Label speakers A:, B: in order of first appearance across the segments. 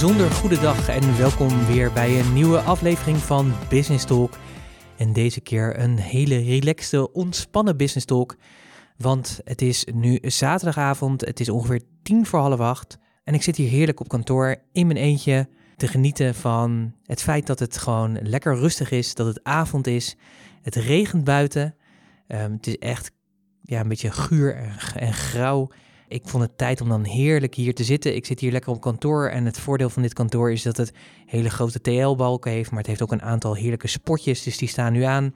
A: bijzonder goede dag en welkom weer bij een nieuwe aflevering van Business Talk. En deze keer een hele relaxte, ontspannen Business Talk. Want het is nu zaterdagavond, het is ongeveer tien voor half acht. En ik zit hier heerlijk op kantoor in mijn eentje te genieten van het feit dat het gewoon lekker rustig is, dat het avond is. Het regent buiten. Ehm, het is echt ja, een beetje guur en, en grauw. Ik vond het tijd om dan heerlijk hier te zitten. Ik zit hier lekker op kantoor en het voordeel van dit kantoor is dat het hele grote TL-balken heeft, maar het heeft ook een aantal heerlijke spotjes, dus die staan nu aan.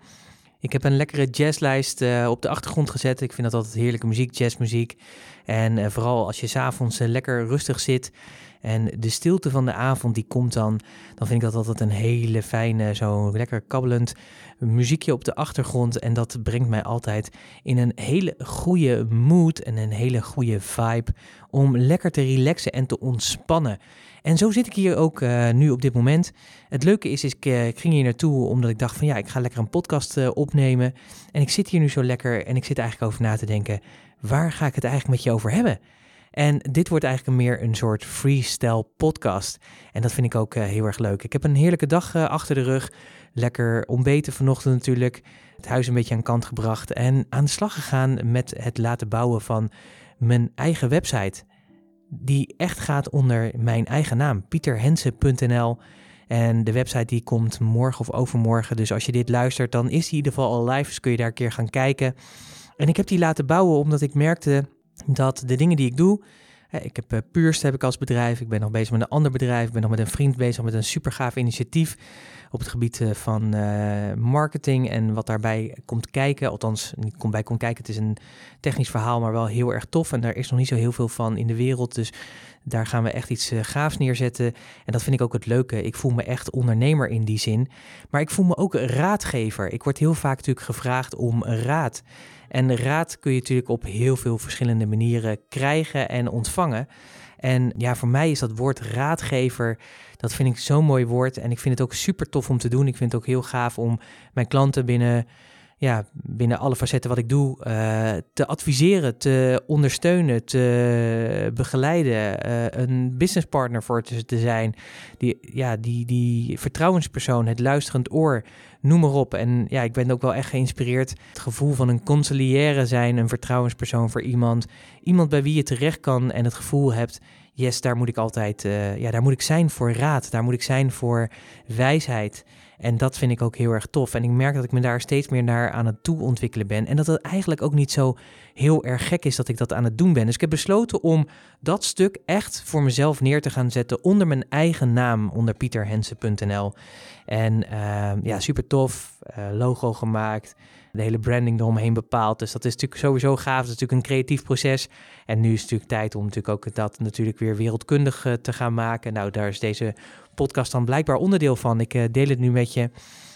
A: Ik heb een lekkere jazzlijst uh, op de achtergrond gezet. Ik vind dat altijd heerlijke muziek, jazzmuziek. En uh, vooral als je s'avonds uh, lekker rustig zit en de stilte van de avond die komt dan, dan vind ik dat altijd een hele fijne, zo lekker kabbelend muziekje op de achtergrond. En dat brengt mij altijd in een hele goede mood en een hele goede vibe om lekker te relaxen en te ontspannen. En zo zit ik hier ook uh, nu op dit moment. Het leuke is, ik, uh, ik, ging hier naartoe omdat ik dacht van ja, ik ga lekker een podcast uh, opnemen. En ik zit hier nu zo lekker en ik zit eigenlijk over na te denken, waar ga ik het eigenlijk met je over hebben? En dit wordt eigenlijk meer een soort freestyle podcast. En dat vind ik ook heel erg leuk. Ik heb een heerlijke dag achter de rug. Lekker ontbeten vanochtend natuurlijk. Het huis een beetje aan kant gebracht. En aan de slag gegaan met het laten bouwen van mijn eigen website die echt gaat onder mijn eigen naam, pieterhensen.nl. En de website die komt morgen of overmorgen. Dus als je dit luistert, dan is die in ieder geval al live. Dus kun je daar een keer gaan kijken. En ik heb die laten bouwen omdat ik merkte dat de dingen die ik doe. Ik heb uh, Purst heb ik als bedrijf. Ik ben nog bezig met een ander bedrijf. Ik ben nog met een vriend bezig met een super gaaf initiatief op het gebied uh, van uh, marketing en wat daarbij komt kijken. Althans, niet komt bij komt kijken. Het is een technisch verhaal, maar wel heel erg tof. En daar is nog niet zo heel veel van in de wereld. Dus daar gaan we echt iets uh, gaafs neerzetten. En dat vind ik ook het leuke. Ik voel me echt ondernemer in die zin. Maar ik voel me ook raadgever. Ik word heel vaak natuurlijk gevraagd om raad. En raad kun je natuurlijk op heel veel verschillende manieren krijgen en ontvangen. En ja, voor mij is dat woord raadgever, dat vind ik zo'n mooi woord. En ik vind het ook super tof om te doen. Ik vind het ook heel gaaf om mijn klanten binnen, ja, binnen alle facetten wat ik doe, uh, te adviseren, te ondersteunen, te begeleiden. Uh, een businesspartner voor te zijn. Die, ja, die, die vertrouwenspersoon, het luisterend oor, noem maar op. En ja, ik ben ook wel echt geïnspireerd. Het gevoel van een consiglière zijn, een vertrouwenspersoon voor iemand. Iemand bij wie je terecht kan en het gevoel hebt, yes, daar moet ik altijd, uh, ja, daar moet ik zijn voor raad. Daar moet ik zijn voor wijsheid. En dat vind ik ook heel erg tof. En ik merk dat ik me daar steeds meer naar aan het toe ontwikkelen ben. En dat het eigenlijk ook niet zo heel erg gek is dat ik dat aan het doen ben. Dus ik heb besloten om dat stuk echt voor mezelf neer te gaan zetten onder mijn eigen naam, onder pieterhensen.nl. En uh, ja, super tof. Uh, logo gemaakt. De hele branding eromheen bepaald. Dus dat is natuurlijk sowieso gaaf. Dat is natuurlijk een creatief proces. En nu is het natuurlijk tijd om natuurlijk ook dat natuurlijk weer wereldkundig uh, te gaan maken. Nou, daar is deze podcast dan blijkbaar onderdeel van. Ik uh, deel het nu met je.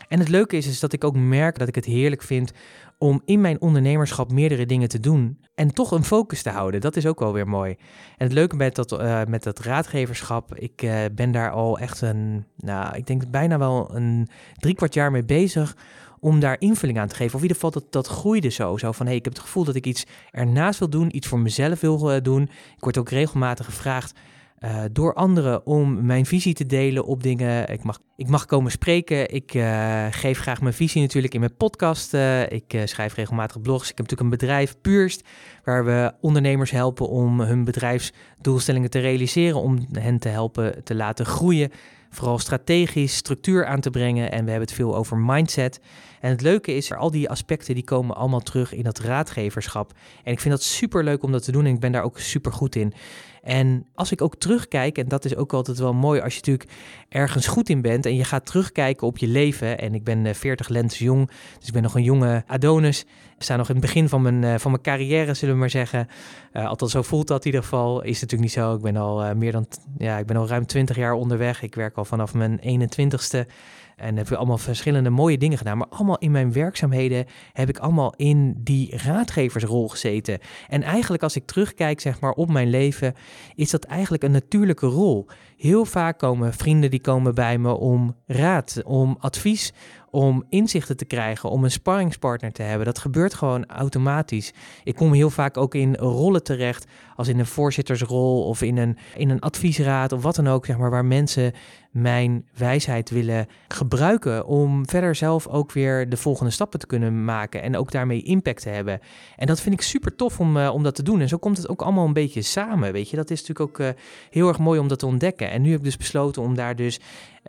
A: En het leuke is, is dat ik ook merk dat ik het heerlijk vind om in mijn ondernemerschap meerdere dingen te doen en toch een focus te houden. Dat is ook wel weer mooi. En het leuke met dat, uh, met dat raadgeverschap, ik uh, ben daar al echt een, nou, ik denk bijna wel een drie kwart jaar mee bezig om daar invulling aan te geven. Of in ieder geval, dat, dat groeide zo. Zo van, hey, ik heb het gevoel dat ik iets ernaast wil doen, iets voor mezelf wil doen. Ik word ook regelmatig gevraagd uh, door anderen om mijn visie te delen op dingen. Ik mag, ik mag komen spreken. Ik uh, geef graag mijn visie natuurlijk in mijn podcast. Uh, ik schrijf regelmatig blogs. Ik heb natuurlijk een bedrijf, Purst, waar we ondernemers helpen om hun bedrijfsdoelstellingen te realiseren. Om hen te helpen te laten groeien. Vooral strategisch structuur aan te brengen. En we hebben het veel over mindset. En het leuke is, al die aspecten die komen allemaal terug in dat raadgeverschap. En ik vind dat super leuk om dat te doen en ik ben daar ook super goed in. En als ik ook terugkijk, en dat is ook altijd wel mooi als je natuurlijk ergens goed in bent en je gaat terugkijken op je leven. En ik ben 40 lentes jong, dus ik ben nog een jonge Adonis. Ik sta nog in het begin van mijn, uh, van mijn carrière, zullen we maar zeggen. Uh, althans, zo voelt dat in ieder geval. Is natuurlijk niet zo. Ik ben al meer dan, ja, ik ben al ruim 20 jaar onderweg. Ik werk al vanaf mijn 21ste. En heb allemaal verschillende mooie dingen gedaan. Maar allemaal in mijn werkzaamheden heb ik allemaal in die raadgeversrol gezeten. En eigenlijk als ik terugkijk zeg maar, op mijn leven, is dat eigenlijk een natuurlijke rol. Heel vaak komen vrienden die komen bij me om raad, om advies, om inzichten te krijgen, om een sparringspartner te hebben. Dat gebeurt gewoon automatisch. Ik kom heel vaak ook in rollen terecht, als in een voorzittersrol of in een, in een adviesraad of wat dan ook, zeg maar, waar mensen mijn wijsheid willen gebruiken om verder zelf ook weer de volgende stappen te kunnen maken en ook daarmee impact te hebben. En dat vind ik super tof om, uh, om dat te doen. En zo komt het ook allemaal een beetje samen, weet je. Dat is natuurlijk ook uh, heel erg mooi om dat te ontdekken. En nu heb ik dus besloten om daar dus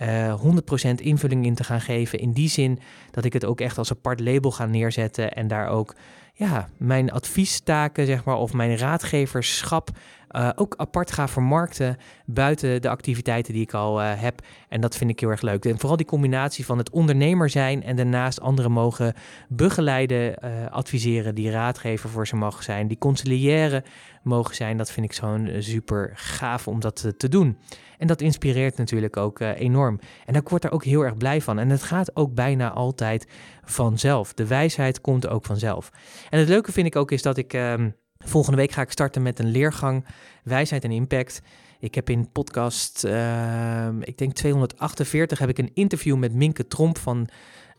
A: uh, eh, 100% invulling in te gaan geven. In die zin dat ik het ook echt als apart label ga neerzetten en daar ook ja, mijn adviestaken, zeg maar, of mijn raadgeverschap uh, ook apart ga vermarkten buiten de activiteiten die ik al uh, heb. En dat vind ik heel erg leuk. En vooral die combinatie van het ondernemer zijn en daarnaast anderen mogen begeleiden, uh, adviseren, die raadgever voor ze mogen zijn, die conciliëren mogen zijn. Dat vind ik zo'n super gaaf om dat te, te doen. En dat inspireert natuurlijk ook enorm. En ik word er ook heel erg blij van. En het gaat ook bijna altijd vanzelf. De wijsheid komt ook vanzelf. En het leuke vind ik ook is dat ik. Ehm, Volgende week ga ik starten met een leergang Wijsheid en Impact. Ik heb in podcast, uh, ik denk 248, heb ik een interview met Minke Tromp van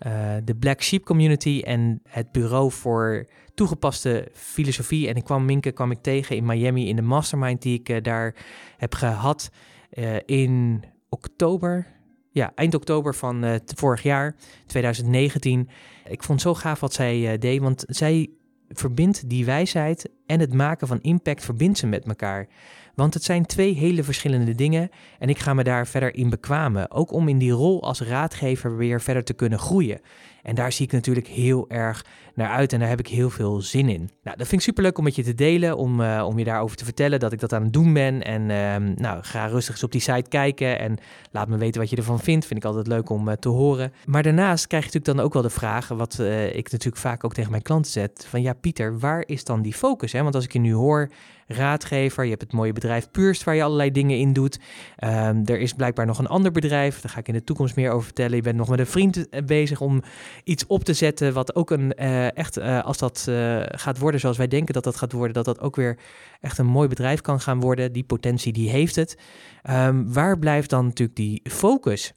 A: uh, de Black Sheep Community en het Bureau voor Toegepaste Filosofie. En ik kwam Minke kwam ik tegen in Miami in de mastermind die ik uh, daar heb gehad uh, in oktober. Ja, eind oktober van vorig jaar, 2019. Ik vond het zo gaaf wat zij deed, want zij verbindt die wijsheid en het maken van impact verbindt ze met elkaar. Want het zijn twee hele verschillende dingen en ik ga me daar verder in bekwamen. Ook om in die rol als raadgever weer verder te kunnen groeien. En daar zie ik natuurlijk heel erg naar uit en daar heb ik heel veel zin in. Nou, dat vind ik superleuk om met je te delen, om, uh, om je daarover te vertellen dat ik dat aan het doen ben. En uh, nou, ga rustig eens op die site kijken en laat me weten wat je ervan vindt. Vind ik altijd leuk om uh, te horen. Maar daarnaast krijg je natuurlijk dan ook wel de vraag, wat eh, ik natuurlijk vaak ook tegen mijn klanten zet, van ja Pieter, waar is dan die focus? Hè? Want als ik je nu hoor, raadgever. Je hebt het mooie bedrijf Purst waar je allerlei dingen in doet. Um, er is blijkbaar nog een ander bedrijf. Daar ga ik in de toekomst meer over vertellen. Je bent nog met een vriend eh, bezig om iets op te zetten. Wat ook een uh, echt, uh, als dat gaat worden zoals wij denken dat dat gaat worden, dat dat ook weer echt een mooi bedrijf kan gaan worden. Die potentie die heeft het. Um, waar blijft dan natuurlijk die focus?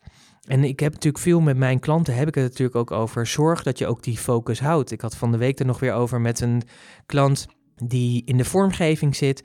A: En ik heb natuurlijk veel met mijn klanten, heb ik het natuurlijk ook over. Zorg dat je ook die focus houdt. Ik had van de week er nog weer over met een klant die in de vormgeving zit,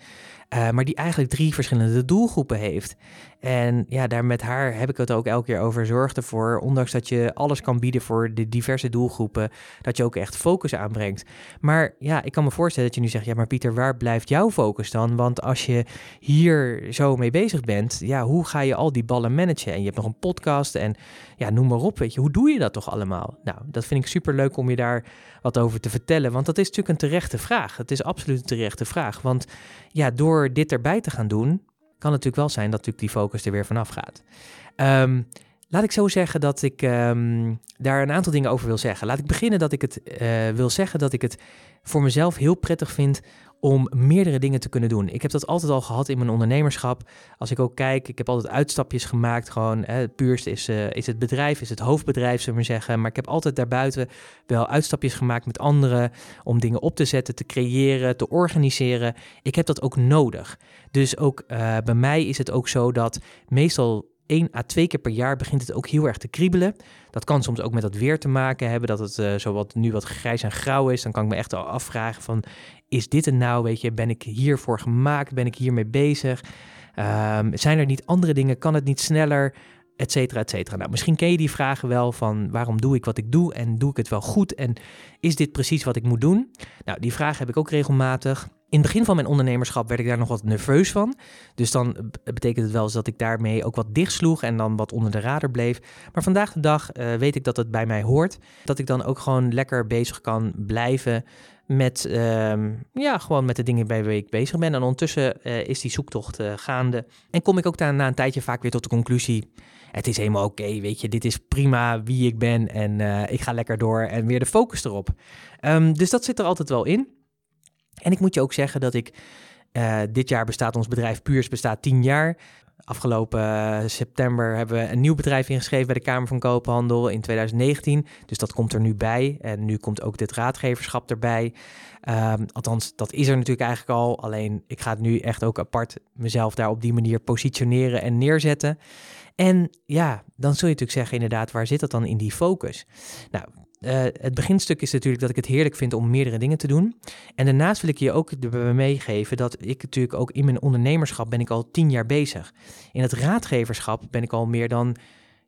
A: uh, maar die eigenlijk drie verschillende doelgroepen heeft. En ja, daar met haar heb ik het ook elke keer over. Zorg ervoor, ondanks dat je alles kan bieden voor de diverse doelgroepen, dat je ook echt focus aanbrengt. Maar ja, ik kan me voorstellen dat je nu zegt, ja, maar Pieter, waar blijft jouw focus dan? Want als je hier zo mee bezig bent, ja, hoe ga je al die ballen managen? En je hebt nog een podcast en ja, noem maar op, weet je, hoe doe je dat toch allemaal? Nou, dat vind ik super leuk om je daar wat over te vertellen, want dat is natuurlijk een terechte vraag. Het is absoluut een terechte vraag, want ja, door dit erbij te gaan doen, kan het natuurlijk wel zijn dat natuurlijk die focus er weer vanaf gaat. Um, laat ik zo zeggen dat ik um, daar een aantal dingen over wil zeggen. Laat ik beginnen dat ik het uh, wil zeggen dat ik het voor mezelf heel prettig vind om meerdere dingen te kunnen doen. Ik heb dat altijd al gehad in mijn ondernemerschap. Als ik ook kijk, ik heb altijd uitstapjes gemaakt. Gewoon, hè, het puurste is, uh, is het bedrijf, is het hoofdbedrijf, zullen we zeggen. Maar ik heb altijd daarbuiten wel uitstapjes gemaakt met anderen om dingen op te zetten, te creëren, te organiseren. Ik heb dat ook nodig. Dus ook uh, bij mij is het ook zo dat meestal één à twee keer per jaar begint het ook heel erg te kriebelen. Dat kan soms ook met dat weer te maken hebben, dat het uh, zo wat, nu wat grijs en grauw is. Dan kan ik me echt al afvragen van, is dit het nou, weet je, ben ik hiervoor gemaakt, ben ik hiermee bezig? Um, zijn er niet andere dingen, kan het niet sneller? Etcetera, etcetera. Nou, misschien ken je die vragen wel van waarom doe ik wat ik doe en doe ik het wel goed en is dit precies wat ik moet doen? Nou, die vraag heb ik ook regelmatig. In het begin van mijn ondernemerschap werd ik daar nog wat nerveus van. Dus dan betekent het wel eens dat ik daarmee ook wat dichtsloeg en dan wat onder de radar bleef. Maar vandaag de dag uh, weet ik dat het bij mij hoort. Dat ik dan ook gewoon lekker bezig kan blijven met, uh, ja, gewoon met de dingen bij ik bezig ben. En ondertussen uh, is die zoektocht uh, gaande. En kom ik ook daar na een tijdje vaak weer tot de conclusie... het is helemaal oké, weet je, dit is prima wie ik ben... en ik ga lekker door en weer de focus erop. Um, dus dat zit er altijd wel in. En ik moet je ook zeggen dat ik, dit jaar bestaat ons bedrijf Puurs bestaat tien jaar. Afgelopen eh, september hebben we een nieuw bedrijf ingeschreven bij de Kamer van Koophandel in 2019. Dus dat komt er nu bij. En nu komt ook dit raadgeverschap erbij. Um, althans, dat is er natuurlijk eigenlijk al. Alleen ik ga het nu echt ook apart mezelf daar op die manier positioneren en neerzetten. En ja, dan zul je natuurlijk zeggen, inderdaad, waar zit dat dan in die focus? Nou, uh, het beginstuk is natuurlijk dat ik het heerlijk vind om meerdere dingen te doen. En daarnaast wil ik je ook meegeven dat ik natuurlijk ook in mijn ondernemerschap ben ik al tien jaar bezig. In het raadgeverschap ben ik al meer dan,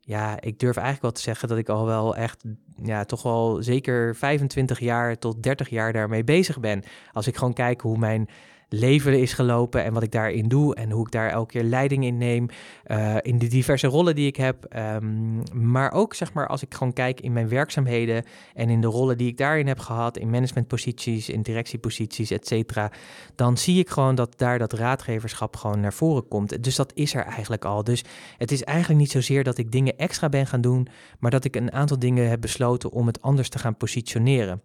A: ja, ik durf eigenlijk wel te zeggen dat ik al wel echt, ja, toch wel zeker 25 jaar tot 30 jaar daarmee bezig ben. Als ik gewoon kijk hoe mijn leven is gelopen en wat ik daarin doe en hoe ik daar elke keer leiding in neem, uh, in de diverse rollen die ik heb. Um, maar ook zeg maar als ik gewoon kijk in mijn werkzaamheden en in de rollen die ik daarin heb gehad, in managementposities, in directieposities, et cetera, dan zie ik gewoon dat daar dat raadgeverschap gewoon naar voren komt. Dus dat is er eigenlijk al. Dus het is eigenlijk niet zozeer dat ik dingen extra ben gaan doen, maar dat ik een aantal dingen heb besloten om het anders te gaan positioneren.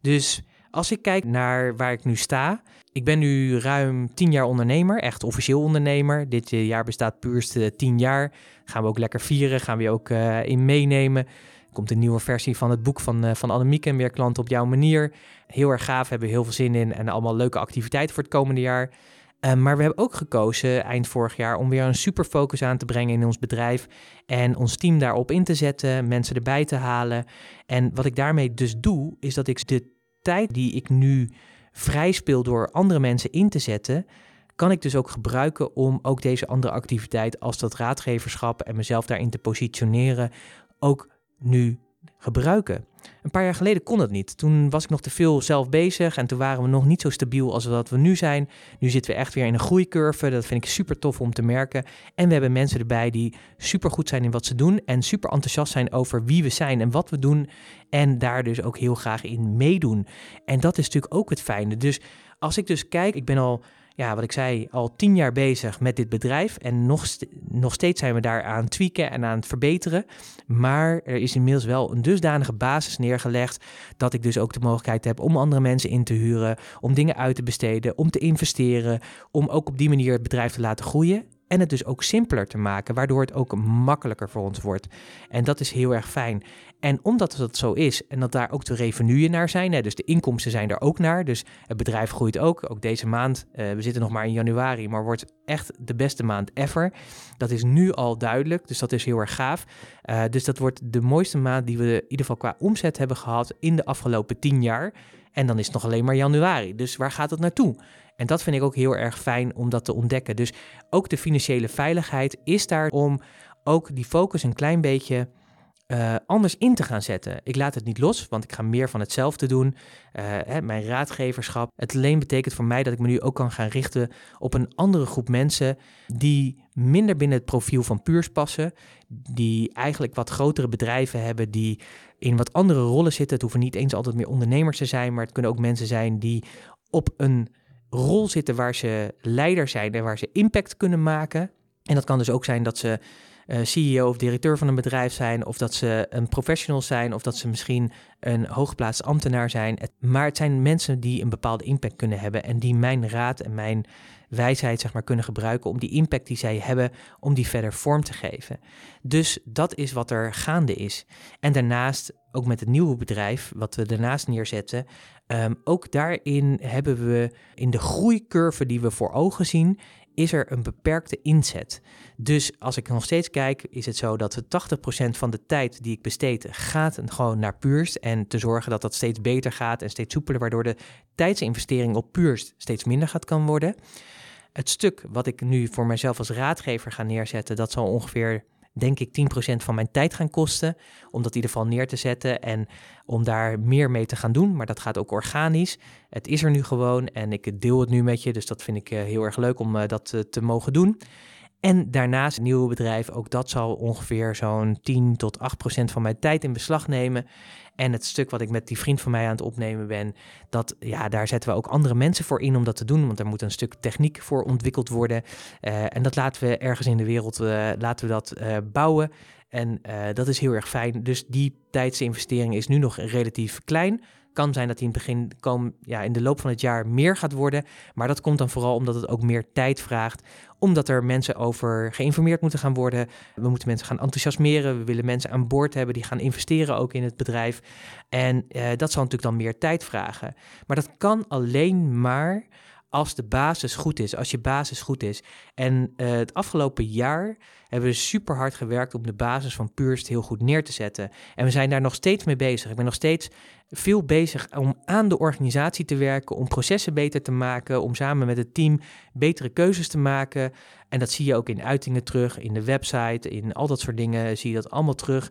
A: Dus als ik kijk naar waar ik nu sta, ik ben nu ruim tien jaar ondernemer, echt officieel ondernemer. Dit jaar bestaat puurste tien jaar. Gaan we ook lekker vieren, gaan we ook uh, in meenemen. Komt een nieuwe versie van het boek van, uh, van Annemiek en meer klanten op jouw manier. Heel erg gaaf, hebben we heel veel zin in en allemaal leuke activiteiten voor het komende jaar. Maar we hebben ook gekozen eind vorig jaar om weer een super focus aan te brengen in ons bedrijf en ons team daarop in te zetten, mensen erbij te halen. En wat ik daarmee dus doe, is dat ik de tijd die ik nu vrij speel door andere mensen in te zetten, kan ik dus ook gebruiken om ook deze andere activiteit als dat raadgeverschap en mezelf daarin te positioneren, ook nu gebruiken. Een paar jaar geleden kon dat niet. Toen was ik nog te veel zelf bezig en toen waren we nog niet zo stabiel als dat we nu zijn. Nu zitten we echt weer in een groeicurve. Dat vind ik super tof om te merken. En we hebben mensen erbij die super goed zijn in wat ze doen en super enthousiast zijn over wie we zijn en wat we doen. En daar dus ook heel graag in meedoen. En dat is natuurlijk ook het fijne. Dus als ik dus kijk, ik ben al ja, wat ik zei, al tien jaar bezig met dit bedrijf. En nog, nog steeds zijn we daar aan tweaken en aan het verbeteren. Maar er is inmiddels wel een dusdanige basis neergelegd. dat ik dus ook de mogelijkheid heb om andere mensen in te huren. om dingen uit te besteden, om te investeren. om ook op die manier het bedrijf te laten groeien. En het dus ook simpeler te maken, waardoor het ook makkelijker voor ons wordt. En dat is heel erg fijn. En omdat dat zo is en dat daar ook de revenuen naar zijn, hè, dus de inkomsten zijn er ook naar. Dus het bedrijf groeit ook. Ook deze maand, uh, we zitten nog maar in januari, maar wordt echt de beste maand ever. Dat is nu al duidelijk, dus dat is heel erg gaaf. Uh, dus dat wordt de mooiste maand die we in ieder geval qua omzet hebben gehad in de afgelopen tien jaar. En dan is het nog alleen maar januari. Dus waar gaat het naartoe? En dat vind ik ook heel erg fijn om dat te ontdekken. Dus ook de financiële veiligheid is daar om ook die focus een klein beetje uh, anders in te gaan zetten. Ik laat het niet los, want ik ga meer van hetzelfde doen. Uh, hè, mijn raadgeverschap. Het alleen betekent voor mij dat ik me nu ook kan gaan richten op een andere groep mensen die minder binnen het profiel van Puurs passen. Die eigenlijk wat grotere bedrijven hebben, die in wat andere rollen zitten. Het hoeven niet eens altijd meer ondernemers te zijn, maar het kunnen ook mensen zijn die op een rol zitten waar ze leider zijn en waar ze impact kunnen maken. En dat kan dus ook zijn dat ze uh, CEO of directeur van een bedrijf zijn, of dat ze een professional zijn, of dat ze misschien een hooggeplaatst ambtenaar zijn. maar het zijn mensen die een bepaalde impact kunnen hebben en die mijn raad en mijn wijsheid zeg maar, kunnen gebruiken om die impact die zij hebben, om die verder vorm te geven. Dus dat is wat er gaande is. En daarnaast, ook met het nieuwe bedrijf, wat we daarnaast neerzetten, um, ook daarin hebben we in de groeicurve die we voor ogen zien, is er een beperkte inzet. Dus als ik nog steeds kijk, is het zo dat 80% van de tijd die ik besteed gaat gewoon naar Puurst. En te zorgen dat dat steeds beter gaat en steeds soepeler, waardoor de tijdsinvestering op Puurst steeds minder gaat kan worden. Het stuk wat ik nu voor mezelf als raadgever ga neerzetten, dat zal ongeveer denk ik 10% van mijn tijd gaan kosten. Om dat in ieder geval neer te zetten en om daar meer mee te gaan doen. Maar dat gaat ook organisch. Het is er nu gewoon en ik deel het nu met je. Dus dat vind ik eh, heel erg leuk om eh, dat eh, te mogen doen. En daarnaast het nieuwe bedrijf, ook dat zal ongeveer zo'n 10 tot 8 procent van mijn tijd in beslag nemen. En het stuk wat ik met die vriend van mij aan het opnemen ben, dat, ja, daar zetten we ook andere mensen voor in om dat te doen. Want er moet een stuk techniek voor ontwikkeld worden. Uh, en dat laten we ergens in de wereld uh, laten we dat, uh, bouwen. En dat is heel erg fijn. Dus die tijdsinvestering is nu nog relatief klein kan zijn dat die in het begin komen, ja, in de loop van het jaar meer gaat worden. Maar dat komt dan vooral omdat het ook meer tijd vraagt. Omdat er mensen over geïnformeerd moeten gaan worden. We moeten mensen gaan enthousiasmeren. We willen mensen aan boord hebben die gaan investeren ook in het bedrijf. En uh, dat zal natuurlijk dan meer tijd vragen. Maar dat kan alleen maar als de basis goed is, als je basis goed is. En uh, het afgelopen jaar hebben we super hard gewerkt om de basis van Purst heel goed neer te zetten. En we zijn daar nog steeds mee bezig. Ik ben nog steeds veel bezig om aan de organisatie te werken, om processen beter te maken, om samen met het team betere keuzes te maken. En dat zie je ook in uitingen terug, in de website, in al dat soort dingen zie je dat allemaal terug.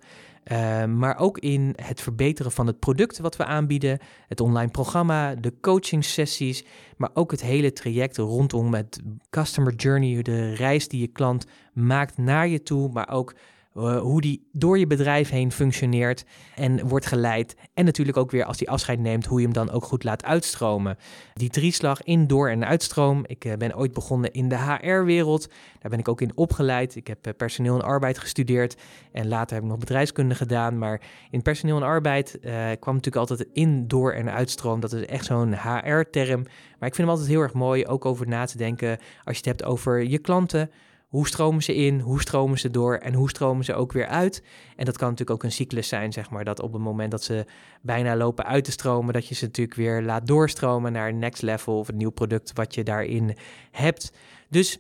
A: Uh, maar ook in het verbeteren van het product wat we aanbieden, het online programma, de coaching sessies, maar ook het hele traject rondom het customer journey, de reis die je klant maakt naar je toe, maar ook uh, hoe die door je bedrijf heen functioneert en wordt geleid. En natuurlijk ook weer als hij afscheid neemt, hoe je hem dan ook goed laat uitstromen. Die drieslag in, door en uitstroom. Ik uh, ben ooit begonnen in de HR-wereld. Daar ben ik ook in opgeleid. Ik heb uh, personeel en arbeid gestudeerd en later heb ik nog bedrijfskunde gedaan. Maar in personeel en arbeid kwam natuurlijk altijd in, door en uitstroom. Dat is echt zo'n HR-term. Maar ik vind hem altijd heel erg mooi, ook over na te denken als je het hebt over je klanten hoe stromen ze in? Hoe stromen ze door? En hoe stromen ze ook weer uit? En dat kan natuurlijk ook een cyclus zijn, zeg maar. Dat op het moment dat ze bijna lopen uit te stromen, dat je ze natuurlijk weer laat doorstromen naar een next level of een nieuw product wat je daarin hebt. Dus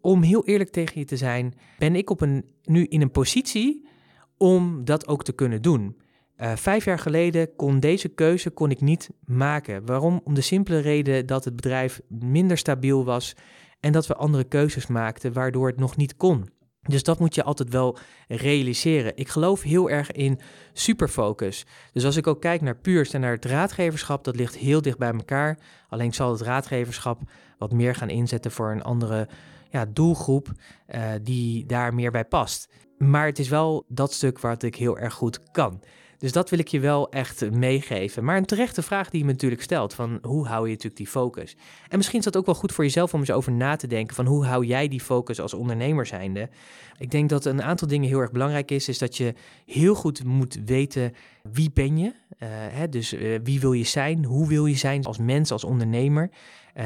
A: om heel eerlijk tegen je te zijn, ben ik op een, nu in een positie om dat ook te kunnen doen. Uh, vijf jaar geleden kon deze keuze kon ik niet maken. Waarom? Om de simpele reden dat het bedrijf minder stabiel was en dat we andere keuzes maakten waardoor het nog niet kon. Dus dat moet je altijd wel realiseren. Ik geloof heel erg in superfocus. Dus als ik ook kijk naar Puurst en naar het raadgeverschap, dat ligt heel dicht bij elkaar. Alleen zal het raadgeverschap wat meer gaan inzetten voor een andere ja, doelgroep uh, die daar meer bij past. Maar het is wel dat stuk wat ik heel erg goed kan. Dus dat wil ik je wel echt meegeven. Maar een terechte vraag die je me natuurlijk stelt: van hoe hou je natuurlijk die focus? En misschien is dat ook wel goed voor jezelf om eens over na te denken: van hoe hou jij die focus als ondernemer zijnde? Ik denk dat een aantal dingen heel erg belangrijk is, is dat je heel goed moet weten wie ben je. Uh, hè, dus uh, wie wil je zijn? Hoe wil je zijn als mens, als ondernemer?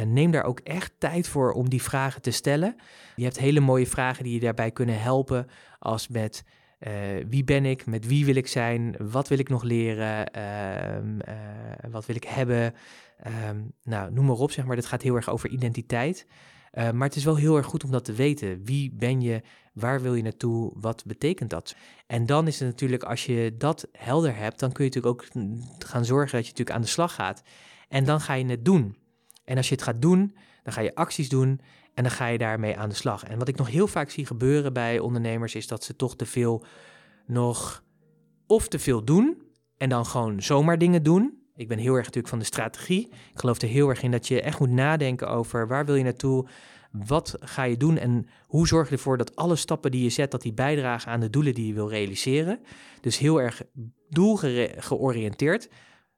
A: Neem daar ook echt tijd voor om die vragen te stellen. Je hebt hele mooie vragen die je daarbij kunnen helpen, als met uh, wie ben ik? Met wie wil ik zijn? Wat wil ik nog leren? Uh, uh, wat wil ik hebben? Um, nou, noem maar op, zeg maar. Dit gaat heel erg over identiteit. maar het is wel heel erg goed om dat te weten. Wie ben je? Waar wil je naartoe? Wat betekent dat? En dan is het natuurlijk, als je dat helder hebt, dan kun je natuurlijk ook gaan zorgen dat je natuurlijk aan de slag gaat. En dan ga je het doen. En als je het gaat doen, dan ga je acties doen. En dan ga je daarmee aan de slag. En wat ik nog heel vaak zie gebeuren bij ondernemers is dat ze toch te veel nog of te veel doen en dan gewoon zomaar dingen doen. Ik ben heel erg natuurlijk van de strategie. Ik geloof er heel erg in dat je echt moet nadenken over waar wil je naartoe, wat ga je doen en hoe zorg je ervoor dat alle stappen die je zet, dat die bijdragen aan de doelen die je wil realiseren. Dus heel erg doelgeoriënteerd,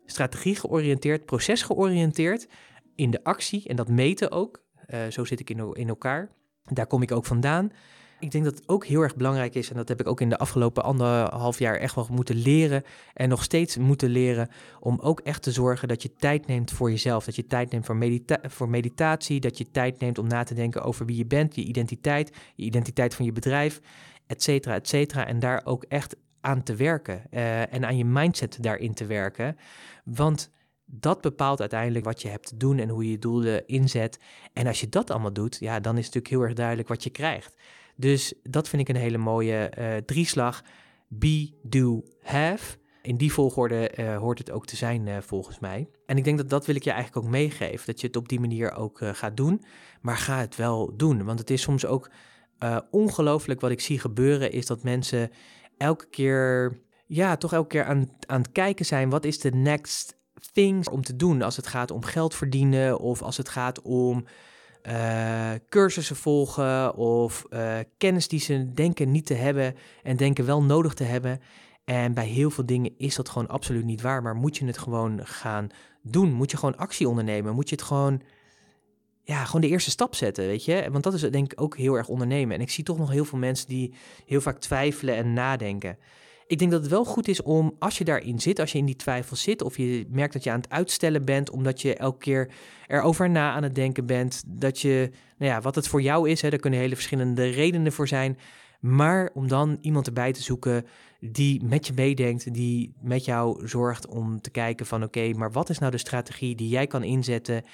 A: strategie georiënteerd, proces georiënteerd in de actie en dat meten ook. Uh, zo zit ik in, in elkaar. Daar kom ik ook vandaan. Ik denk dat het ook heel erg belangrijk is, en dat heb ik ook in de afgelopen anderhalf jaar echt wel moeten leren en nog steeds moeten leren, om ook echt te zorgen dat je tijd neemt voor jezelf. Dat je tijd neemt voor, medita voor meditatie, dat je tijd neemt om na te denken over wie je bent, je identiteit, je identiteit van je bedrijf, et cetera, et cetera. En daar ook echt aan te werken uh, en aan je mindset daarin te werken. Want dat bepaalt uiteindelijk wat je hebt te doen en hoe je je doelen inzet. En als je dat allemaal doet, ja, dan is het natuurlijk heel erg duidelijk wat je krijgt. Dus dat vind ik een hele mooie uh, drieslag. Be, do, have. In die volgorde uh, hoort het ook te zijn, uh, volgens mij. En ik denk dat dat wil ik je eigenlijk ook meegeven. Dat je het op die manier ook gaat doen. Maar ga het wel doen. Want het is soms ook ongelooflijk wat ik zie gebeuren. Is dat mensen elke keer, ja, toch elke keer aan, aan het kijken zijn. Wat is de next things om te doen als het gaat om geld verdienen of als het gaat om uh, cursussen volgen of uh, kennis die ze denken niet te hebben en denken wel nodig te hebben. En bij heel veel dingen is dat gewoon absoluut niet waar, maar moet je het gewoon gaan doen? Moet je gewoon actie ondernemen? Moet je het gewoon, ja, gewoon de eerste stap zetten, weet je? Want dat is denk ik ook heel erg ondernemen. En ik zie toch nog heel veel mensen die heel vaak twijfelen en nadenken. Ik denk dat het wel goed is om, als je daarin zit, als je in die twijfel zit, of je merkt dat je aan het uitstellen bent, omdat je elke keer erover na aan het denken bent, dat je, nou ja, wat het voor jou is, hè, daar kunnen hele verschillende redenen voor zijn. Maar om dan iemand erbij te zoeken die met je meedenkt, die met jou zorgt om te kijken van oké, maar wat is nou de strategie die jij kan inzetten?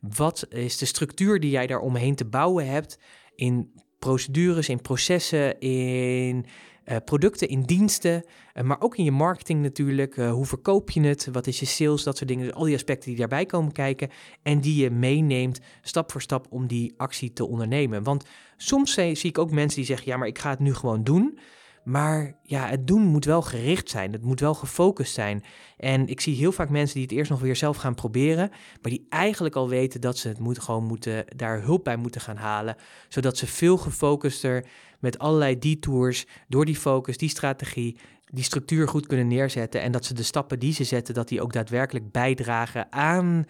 A: Wat is de structuur die jij daar omheen te bouwen hebt in procedures, in processen, in uh, producten, in diensten, uh, maar ook in je marketing natuurlijk. Uh, hoe verkoop je het? Wat is je sales? Dat soort dingen. al die aspecten die daarbij komen kijken en die je meeneemt stap voor stap om die actie te ondernemen. Want soms zie ik ook mensen die zeggen: ja, maar ik ga het nu gewoon doen. Maar ja, het doen moet wel gericht zijn. Het moet wel gefocust zijn. En ik zie heel vaak mensen die het eerst nog weer zelf gaan proberen. Maar die eigenlijk al weten dat ze het moet, gewoon moeten, daar hulp bij moeten gaan halen. Zodat ze veel gefocuster met allerlei detours door die focus, die strategie, die structuur goed kunnen neerzetten. En dat ze de stappen die ze zetten, dat die ook daadwerkelijk bijdragen aan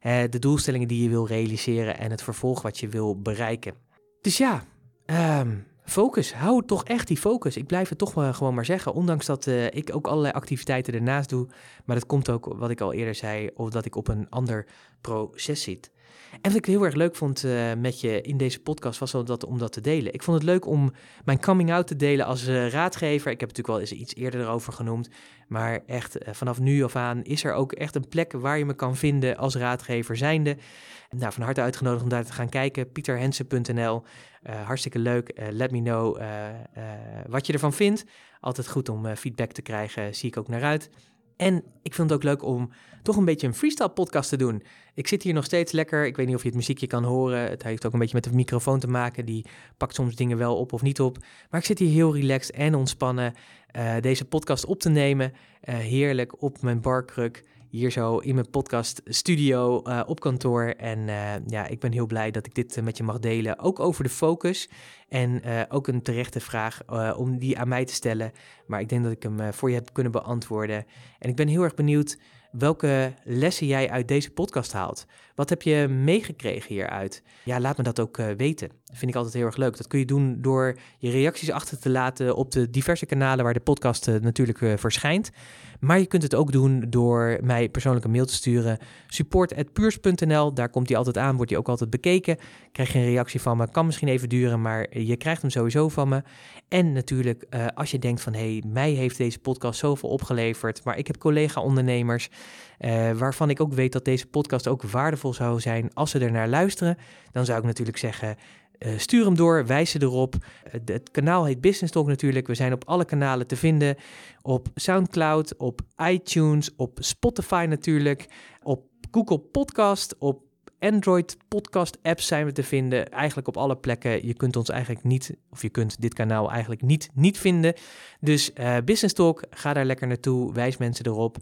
A: eh, de doelstellingen die je wil realiseren en het vervolg wat je wil bereiken. Dus ja, um, Focus, hou toch echt die focus. Ik blijf het toch maar gewoon maar zeggen. Ondanks dat uh, ik ook allerlei activiteiten ernaast doe. Maar dat komt ook, wat ik al eerder zei, omdat ik op een ander proces zit. En wat ik heel erg leuk vond uh, met je in deze podcast was om dat te delen. Ik vond het leuk om mijn coming out te delen als uh, raadgever. Ik heb het natuurlijk wel eens iets eerder erover genoemd. Maar echt vanaf nu af aan is er ook echt een plek waar je me kan vinden als raadgever zijnde. Nou, van harte uitgenodigd om daar te gaan kijken. pieterhensen.nl. Hartstikke leuk. Let me know wat je ervan vindt. Altijd goed om feedback te krijgen. Zie ik ook naar uit. En ik vind het ook leuk om toch een beetje een freestyle podcast te doen. Ik zit hier nog steeds lekker. Ik weet niet of je het muziekje kan horen. Het heeft ook een beetje met de microfoon te maken. Die pakt soms dingen wel op of niet op. Maar ik zit hier heel relaxed en ontspannen deze podcast op te nemen. heerlijk op mijn barkruk hier zo in mijn podcast studio uh, op kantoor. En uh, ja, ik ben heel blij dat ik dit uh, met je mag delen. Ook over de focus. En ook een terechte vraag om die aan mij te stellen. Maar ik denk dat ik hem voor je heb kunnen beantwoorden. En ik ben heel erg benieuwd welke lessen jij uit deze podcast haalt. Wat heb je meegekregen hieruit? Ja, laat me dat ook uh, weten. Vind ik altijd heel erg leuk. Dat kun je doen door je reacties achter te laten op de diverse kanalen waar de podcast uh, natuurlijk uh, verschijnt. Maar je kunt het ook doen door mij persoonlijk een mail te sturen. support.puurs.nl, daar komt hij altijd aan, wordt hij ook altijd bekeken. Krijg je een reactie van me, kan misschien even duren, maar je krijgt hem sowieso van me. En natuurlijk, als je denkt van, hé, hey, mij heeft deze podcast zoveel opgeleverd, maar ik heb collega-ondernemers waarvan ik ook weet dat deze podcast ook waardevol zou zijn als ze er naar luisteren. Dan zou ik natuurlijk zeggen, uh, stuur hem door, wijs ze erop. Uh, het kanaal heet Business Talk natuurlijk. We zijn op alle kanalen te vinden. Op SoundCloud, op iTunes, op Spotify natuurlijk, op Google Podcast, op Android podcast apps zijn we te vinden. Eigenlijk op alle plekken. Je kunt ons eigenlijk niet, of je kunt dit kanaal eigenlijk niet, niet vinden. Dus uh, Business Talk, ga daar lekker naartoe. Wijs mensen erop.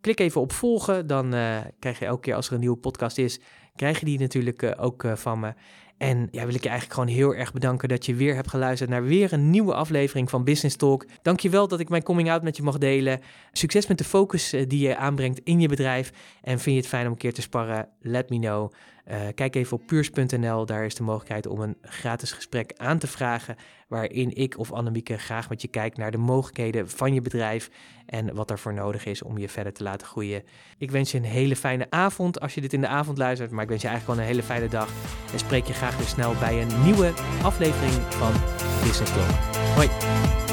A: Klik even op volgen, dan uh, krijg je elke keer als er een nieuwe podcast is, krijg je die natuurlijk uh, ook uh, van me. En ja, wil ik je eigenlijk gewoon heel erg bedanken dat je weer hebt geluisterd naar weer een nieuwe aflevering van Business Talk. Dankjewel dat ik mijn coming out met je mag delen. Succes met de focus die je aanbrengt in je bedrijf. En vind je het fijn om een keer te sparren? Let me know. Uh, kijk even op puurs.nl, daar is de mogelijkheid om een gratis gesprek aan te vragen. Waarin ik of Annemieke graag met je kijkt naar de mogelijkheden van je bedrijf. En wat ervoor nodig is om je verder te laten groeien. Ik wens je een hele fijne avond als je dit in de avond luistert. Maar ik wens je eigenlijk gewoon een hele fijne dag. En spreek je graag weer snel bij een nieuwe aflevering van Business. Hoi!